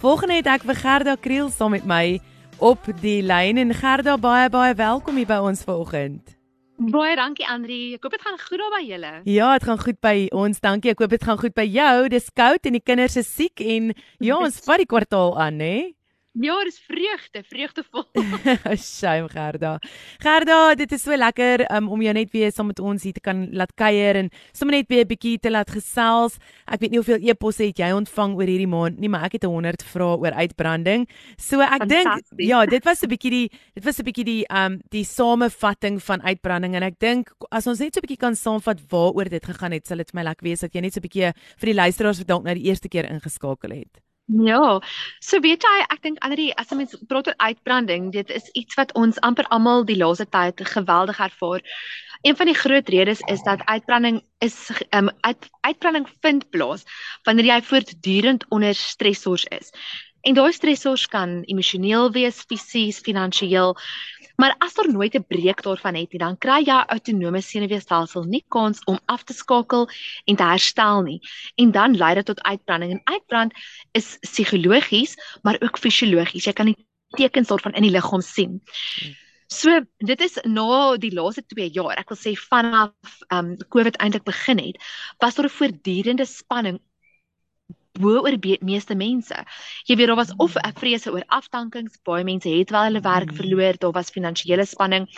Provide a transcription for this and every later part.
Volgende het ek vir Gerda Kriel saam met my op die lyn en Gerda baie baie welkom hier by ons vanoggend. Baie dankie Andri. Ek hoop dit gaan goed daar by julle. Ja, dit gaan goed by ons. Dankie. Ek hoop dit gaan goed by jou. Dis koud en die kinders is siek en ja, ons vat die kwartaal aan, hè? Ja, dis vreugde, vreugdevol. Shame Gerda. Gerda, dit is so lekker um, om jou net weer saam met ons hier te kan laat kuier en sommer net weer 'n bietjie te laat gesels. Ek weet nie hoeveel e-posse het jy ontvang oor hierdie maand nie, maar ek het 100 vrae oor uitbranding. So ek dink ja, dit was 'n bietjie die dit was 'n bietjie die um die samevatting van uitbranding en ek dink as ons net so 'n bietjie kan saamvat waaroor dit gegaan het, sal dit vir my lekker wees dat jy net so 'n bietjie vir die luisteraars wat dalk nou die eerste keer ingeskakel het. Ja. So weet jy, ek dink ander as 'n mens praat oor uitbranding, dit is iets wat ons amper almal die laaste tyd geweldig ervaar. Een van die groot redes is dat uitbranding is um, uit, uitbranding vind plaas wanneer jy voortdurend onder stressors is. En daai stressors kan emosioneel wees, fisies, finansiëel. Maar as daar nooit 'n breek daarvan het nie, dan kry jy autonome senuweestelsel nie kans om af te skakel en te herstel nie. En dan lei dit tot uitbranding. En uitbrand is psigologies, maar ook fisiologies. Jy kan die tekens daarvan in die liggaam sien. So, dit is na die laaste 2 jaar, ek wil sê vanaf ehm um, COVID eintlik begin het, was daar 'n voortdurende spanning bo oor die meeste mense. Jy weet daar was of 'n vrese oor afdankings, baie mense het wel hulle werk verloor, daar was finansiële spanning.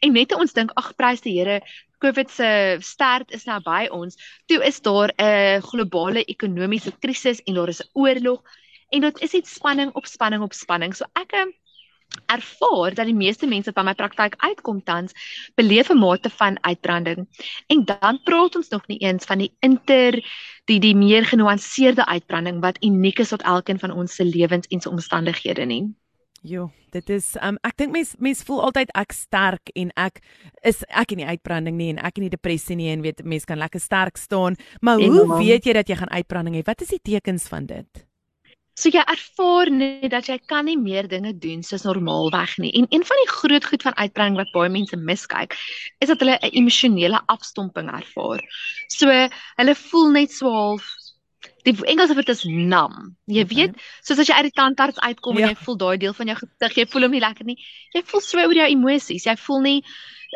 En net ons dink ag prys die Here, COVID se stert is nou by ons. Toe is daar 'n globale ekonomiese krisis en daar is 'n oorlog en dit is iets spanning op spanning op spanning. So ek ervaar dat die meeste mense wat by my praktyk uitkom tans beleef 'n mate van uitbranding. En dan praat ons nog nie eens van die inter die die meer genuanceerde uitbranding wat uniek is tot elkeen van ons se lewens en se omstandighede nie. Jo, dit is um ek dink mense mense voel altyd ek sterk en ek is ek in die uitbranding nie en ek in die depressie nie en weet mense kan lekker sterk staan, maar en hoe man. weet jy dat jy gaan uitbranding hê? Wat is die tekens van dit? So jy ervaar net dat jy kan nie meer dinge doen soos normaalweg nie. En een van die groot goed van uitbranding wat baie mense miskyk, is dat hulle 'n emosionele afstomping ervaar. So hulle voel net so half die Engelse woord is numb. Jy okay. weet, soos as jy uit die tandarts uitkom ja. en jy voel daai deel van jou gesig, jy voel hom nie lekker nie. Jy voel so oor jou emosies. Jy voel nie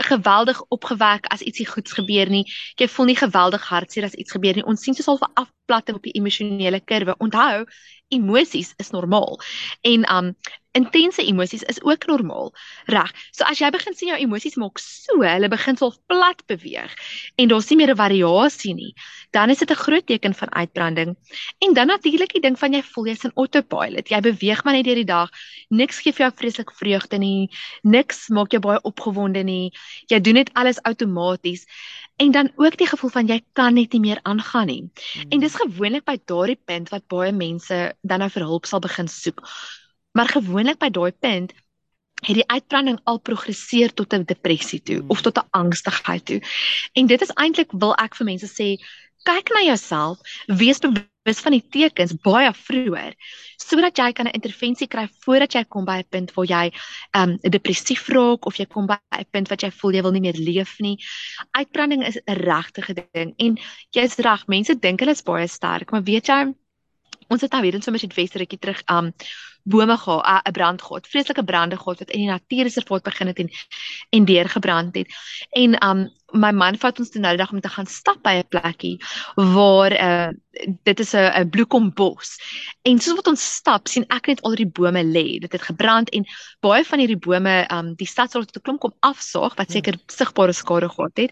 geweldig opgewek as ietsie goeds gebeur nie. Jy voel nie geweldig hartseer as iets gebeur nie. Ons sien soos al 'n afplatting op die emosionele kurwe. Onthou, emosies is normaal. En um intense emosies is ook normaal. Reg. So as jy begin sien jou emosies maak so, hulle begin so plat beweeg en daar's nie meer 'n variasie nie, dan is dit 'n groot teken van uitbranding. En dan natuurlik die ding van jy voel jy's in autopilot. Jy beweeg maar net deur die dag. Niks gee vir jou vreeslik vreugde nie. Niks maak jou baie opgewonde nie. Jy doen net alles outomaties en dan ook die gevoel van jy kan net nie meer aangaan nie. Mm. En dis gewoonlik by daardie punt wat baie mense dan nou vir hulp sal begin soek. Maar gewoonlik by daai punt het die uitbranding al progresseer tot 'n depressie toe mm. of tot 'n angstigheid toe. En dit is eintlik wil ek vir mense sê, kyk na jouself, wees bewus van die tekens baie vroeër sodat jy kan 'n intervensie kry voordat jy kom by 'n punt waar jy um depressief raak of jy kom by 'n punt wat jy voel jy wil nie meer leef nie. Uitbranding is 'n regte ding en jy's reg, mense dink hulle is baie sterk, maar weet jy ons het nou weer in so 'n bietjie westerretjie terug um bome gehad, 'n brand gehad, vreeslike brande gehad wat in die natuurreservaat begin het en en deurgebrand het. En um my man vat ons toe nou die dag om te gaan stap by 'n plekkie waar uh dit is 'n 'n bloekombos. En soos wat ons stap, sien ek net al die bome lê. Dit het gebrand en baie van hierdie bome, um die stadsraad het 'n klomp kom afsaag wat seker sigbare skade gehad het.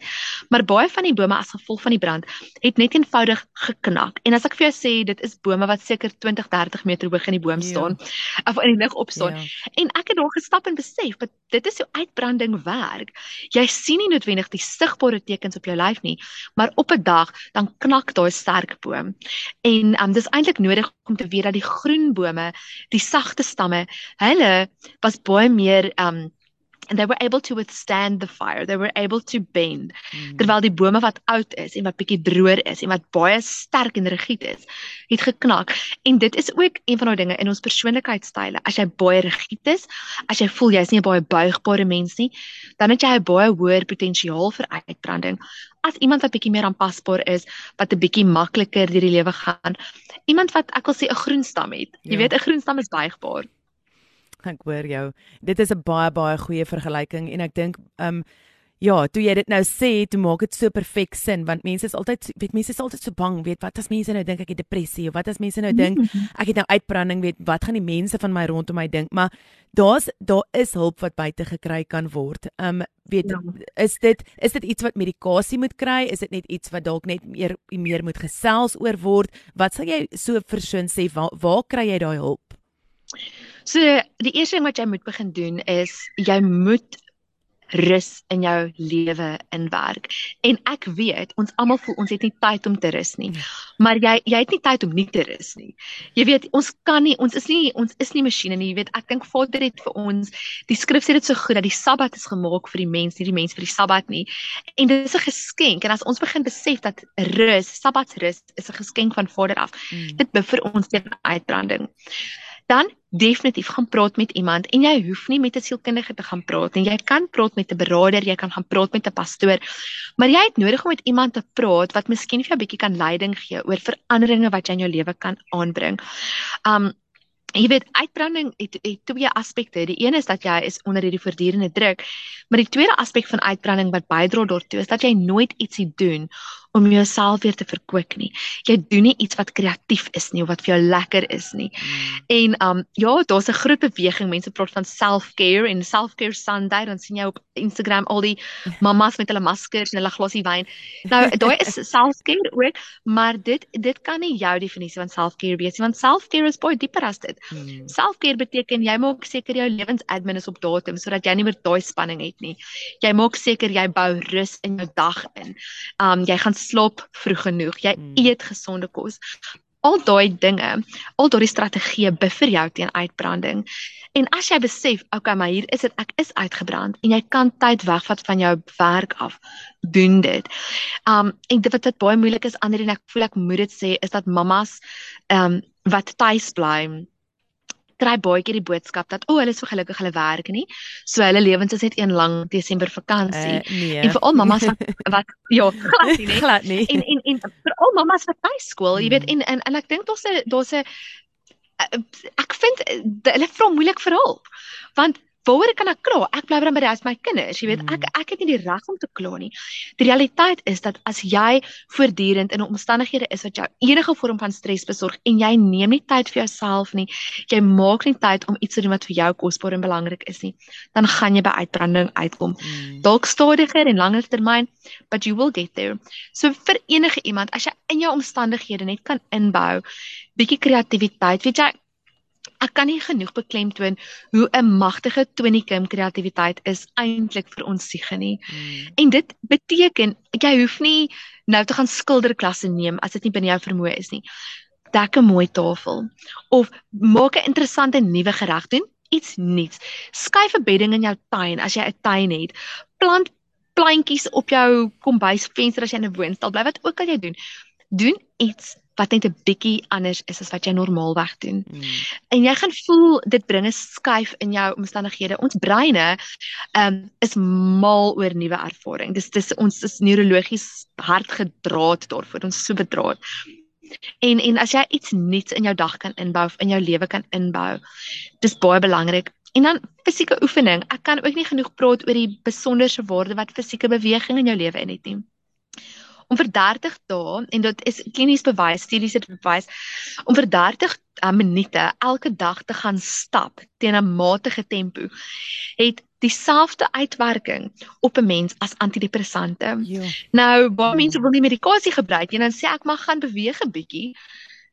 Maar baie van die bome as gevolg van die brand het net eenvoudig geknak. En as ek vir jou sê, dit is bome wat seker 20, 30 meter hoog in die boom ja. Of in die lug opstaan. Ja. En ek het daar gestap en besef dat dit is hoe uitbranding werk. Jy sien nie noodwendig die sigbare tekens op jou lyf nie, maar op 'n dag dan knak daai sterk boom. En um, dis eintlik nodig om te weet dat die groen bome, die sagte stamme, hulle was baie meer um and they were able to withstand the fire they were able to bend mm. terwyl die bome wat oud is en wat bietjie droër is en wat baie sterk en rigied is het geknak en dit is ook een van daai dinge in ons persoonlikheidstyle as jy baie rigied is as jy voel jy's nie 'n baie buigbare mens nie dan het jy 'n baie hoër potensiaal vir uitbranding as iemand wat bietjie meer aanpasbaar is, wat 'n bietjie makliker deur die lewe gaan. Iemand wat ek wil sê 'n groen stam het. Jy ja. weet 'n groen stam is buigbaar. Ek hoor jou. Dit is 'n baie baie goeie vergelyking en ek dink um Ja, toe jy dit nou sê, toe maak dit so perfek sin want mense is altyd weet mense is altyd so bang, weet wat as mense nou dink ek het depressie of wat as mense nou dink mhm. ek het nou uitbranding, weet wat gaan die mense van my rondom my dink? Maar daar's daar is hulp wat buite gekry kan word. Um weet ja. is dit is dit iets wat medikasie moet kry? Is dit net iets wat dalk net meer meer moet gesels oor word? Wat sal jy so versoen sê waar, waar kry jy daai hulp? So die eerste ding wat jy moet begin doen is jy moet rus in jou lewe inwerk. En ek weet ons almal voel ons het nie tyd om te rus nie. Maar jy jy het nie tyd om nie te rus nie. Jy weet ons kan nie ons is nie ons is nie masjiene nie. Jy weet ek dink Vader het vir ons die skrif sê dit so goed dat die Sabbat is gemaak vir die mens, nie die mens vir die Sabbat nie. En dit is 'n geskenk en as ons begin besef dat rus, Sabbatsrus is 'n geskenk van Vader af. Mm. Dit bevind ons teen uitbranding dan definitief gaan praat met iemand en jy hoef nie met 'n sielkundige te gaan praat nie. Jy kan praat met 'n beraader, jy kan gaan praat met 'n pastoor. Maar jy het nodig om met iemand te praat wat miskien vir jou 'n bietjie kan leiding gee oor veranderinge wat jy in jou lewe kan aanbring. Um jy weet uitbranding het, het twee aspekte. Die een is dat jy is onder hierdie voortdurende druk, maar die tweede aspek van uitbranding wat bydra daartoe is dat jy nooit ietsie doen om jouself weer te verkoop nie. Jy doen nie iets wat kreatief is nie of wat vir jou lekker is nie. Mm. En um ja, daar's 'n groot beweging. Mense praat van self-care en self-care Sunday. Dan sien jy op Instagram al die mammas met hulle maskers en hulle glasie wyn. Nou, daai is self-care ook, maar dit dit kan nie jou definisie van self-care wees nie, want self-care is baie dieper as dit. Mm. Self-care beteken jy maak seker jou lewensadmin is op datum sodat jy nie meer daai spanning het nie. Jy maak seker jy bou rus in jou dag in. Um jy gaan slaap vroeg genoeg, jy mm. eet gesonde kos. Al daai dinge, al daai strategieë buffer jou teen uitbranding. En as jy besef, okay, maar hier is dit, ek is uitgebrand en jy kan tyd wegvat van jou werk af, doen dit. Um en dit wat dit baie moeilik is ander en ek voel ek moet dit sê is dat mammas um wat tuis bly kry baie keer die boodskap dat o, oh, hulle is so gelukkig hulle werk nie. So hulle lewens is net een lang Desember vakansie. Uh, nee. En vir al mammas wat wat ja, glad nie, nee. glad nie. En en en vir al mammas wat by skool, jy weet hmm. en en, en ek dink daar's 'n daar's 'n ek vind hulle vra moeilik vir hulp. Want waaroor kan ek kla? Ek bly by my huis met my kinders. Jy weet, ek mm. ek het nie die reg om te kla nie. Die realiteit is dat as jy voortdurend in omstandighede is wat jou enige vorm van stres besorg en jy neem nie tyd vir jouself nie, jy maak nie tyd om iets te doen wat vir jou kosbaar en belangrik is nie, dan gaan jy by uitbranding uitkom. Mm. Dalk stadiger en langer termyn, but you will get there. So vir enige iemand, as jy in jou omstandighede net kan inbou bietjie kreatiwiteit, weet jy, ek kan nie genoeg beklemtoon hoe 'n magtige tonikum kreatiwiteit is eintlik vir ons siege nie. Hmm. En dit beteken jy hoef nie nou te gaan skilderklasse neem as dit nie binne jou vermoë is nie. Dek 'n mooi tafel of maak 'n interessante nuwe gereg doen, iets nuuts. Skuif 'n bedding in jou tuin as jy 'n tuin het. Plant plantjies op jou kombuisvenster as jy in 'n woonstel bly. Wat ook al jy doen, doen iets wat net 'n bietjie anders is as wat jy normaalweg doen. Mm. En jy gaan voel dit bring 'n skuif in jou omstandighede. Ons breine um, is mal oor nuwe ervaring. Dis dis ons is neurologies hard gedraad daarvoor. Ons so bedraad. En en as jy iets nuuts in jou dag kan inbou, in jou lewe kan inbou, dis baie belangrik. En dan fisieke oefening. Ek kan ook nie genoeg praat oor die besonderse waarde wat fisieke beweging in jou lewe in het nie om vir 30 dae en dit is klinies bewys, studies het bewys om vir 30 uh, eh, minute elke dag te gaan stap teen 'n matige tempo het dieselfde uitwerking op 'n mens as antidepressante. Ja. Nou, baie mense wil nie medikasie gebruik nie en dan sê ek mag gaan beweeg 'n bietjie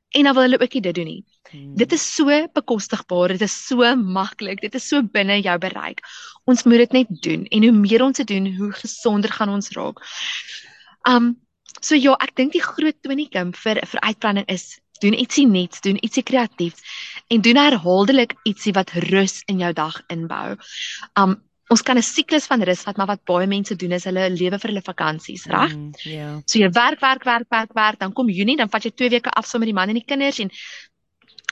en dan wil hulle ook nie dit doen nie. Hmm. Dit is so bekostigbaar, dit is so maklik, dit is so binne jou bereik. Ons moet dit net doen en hoe meer ons dit doen, hoe gesonder gaan ons raak. Um So ja, ek dink die groot tonikum vir vir uitbranding is doen ietsie nuuts, doen ietsie kreatiefs en doen herhaaldelik ietsie wat rus in jou dag inbou. Um ons kan 'n siklus van rus vat, maar wat baie mense doen is hulle lewe vir hulle vakansies, reg? Mm, ja. Mm, yeah. So jy werk, werk, werk, werk, werk, dan kom Junie, dan vat jy 2 weke af saam met die man en die kinders en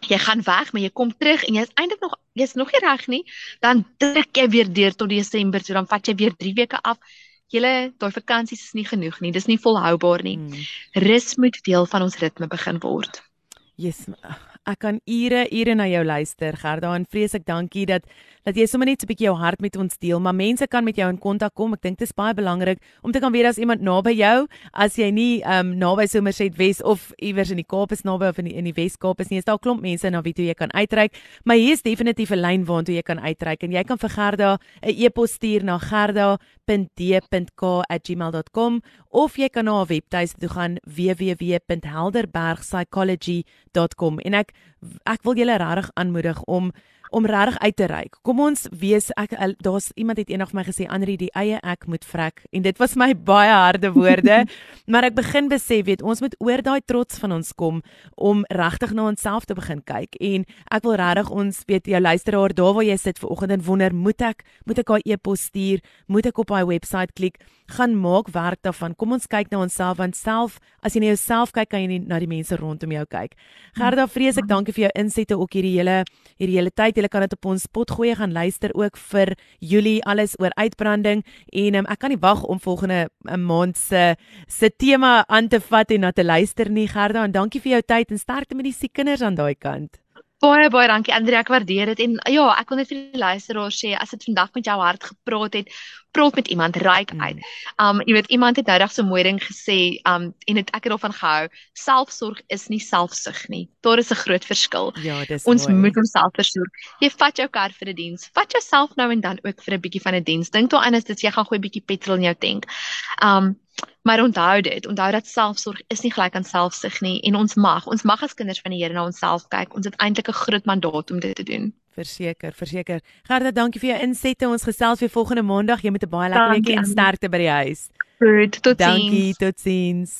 jy gaan weg, maar jy kom terug en jy's eintlik nog jy's nog nie reg nie, dan druk jy weer deur tot Desember, so dan vat jy weer 3 weke af julle daai vakansies is nie genoeg nie. Dis nie volhoubaar nie. Hmm. Rus moet deel van ons ritme begin word. Yes, ek kan ure ure na jou luister Gerda en vreeslik dankie dat dat jy sommer net so 'n bietjie jou hart met ons deel maar mense kan met jou in kontak kom. Ek dink dit is baie belangrik om te kan weet as iemand naby jou as jy nie um, naby Somerset Wes of iewers in die Kaap is naby of in die, in die Wes-Kaap is nie is daar klomp mense na wie toe jy kan uitreik. Maar hier is definitief 'n lyn waartoe jy kan uitreik en jy kan vir Gerda 'n e-pos stuur na gerda.d.k@gmail.com of jy kan na haar webtuiste toe gaan www.helderbergpsychology.com en ek ek wil julle regtig aanmoedig om om regtig uit te reik. Kom ons wees ek daar's iemand het eendag vir my gesê Andri die eie ek moet vrek en dit was my baie harde woorde, maar ek begin besef weet ons moet oor daai trots van ons kom om regtig na onsself te begin kyk en ek wil regtig ons weet jou luisteraar daar waar jy sit vanoggend en wonder moet ek moet ek haar e-pos stuur, moet ek op haar webwerf klik, gaan maak werk daarvan. Kom ons kyk na onsself want self as jy na jouself kyk kan jy nie na die mense rondom jou kyk. Gerda vreeslik dankie vir jou insette ook hierdie hele hierdie hele tyd julle kan dit op ons pot gooi gaan luister ook vir Julie alles oor uitbranding en um, ek kan nie wag om volgende 'n eh, maand se se tema aan te vat en na te luister nie Gerda en dankie vir jou tyd en sterkte met die siek kinders aan daai kant. Baie baie dankie Andrea, ek waardeer dit en ja, ek wil net vir die luisteraars sê as dit vandag met jou hart gepraat het, praat met iemand, uit. Mm. Um jy weet iemand het nou dag so mooi ding gesê, um en dit ek het daarvan gehou, selfsorg is nie selfsug nie. Daar is 'n groot verskil. Ja, dis Ons mooi. moet onsself versorg. Jy vat jou kar vir 'n die diens. Vat jouself nou en dan ook vir 'n bietjie van 'n die diens. Dink toe as dit jy gaan gooi 'n bietjie petrol in jou tank. Um Maar onthou dit, onthou dat selfsorg is nie gelyk aan selfsug nie en ons mag, ons mag as kinders van die Here na onsself kyk. Ons het eintlik 'n groot mandaat om dit te doen. Verseker, verseker. Gerda, dankie vir jou insette. Ons gesels weer volgende maandag. Jy moet 'n baie lekker week en sterkte by die huis. Goed, totsiens. Dankie, totsiens.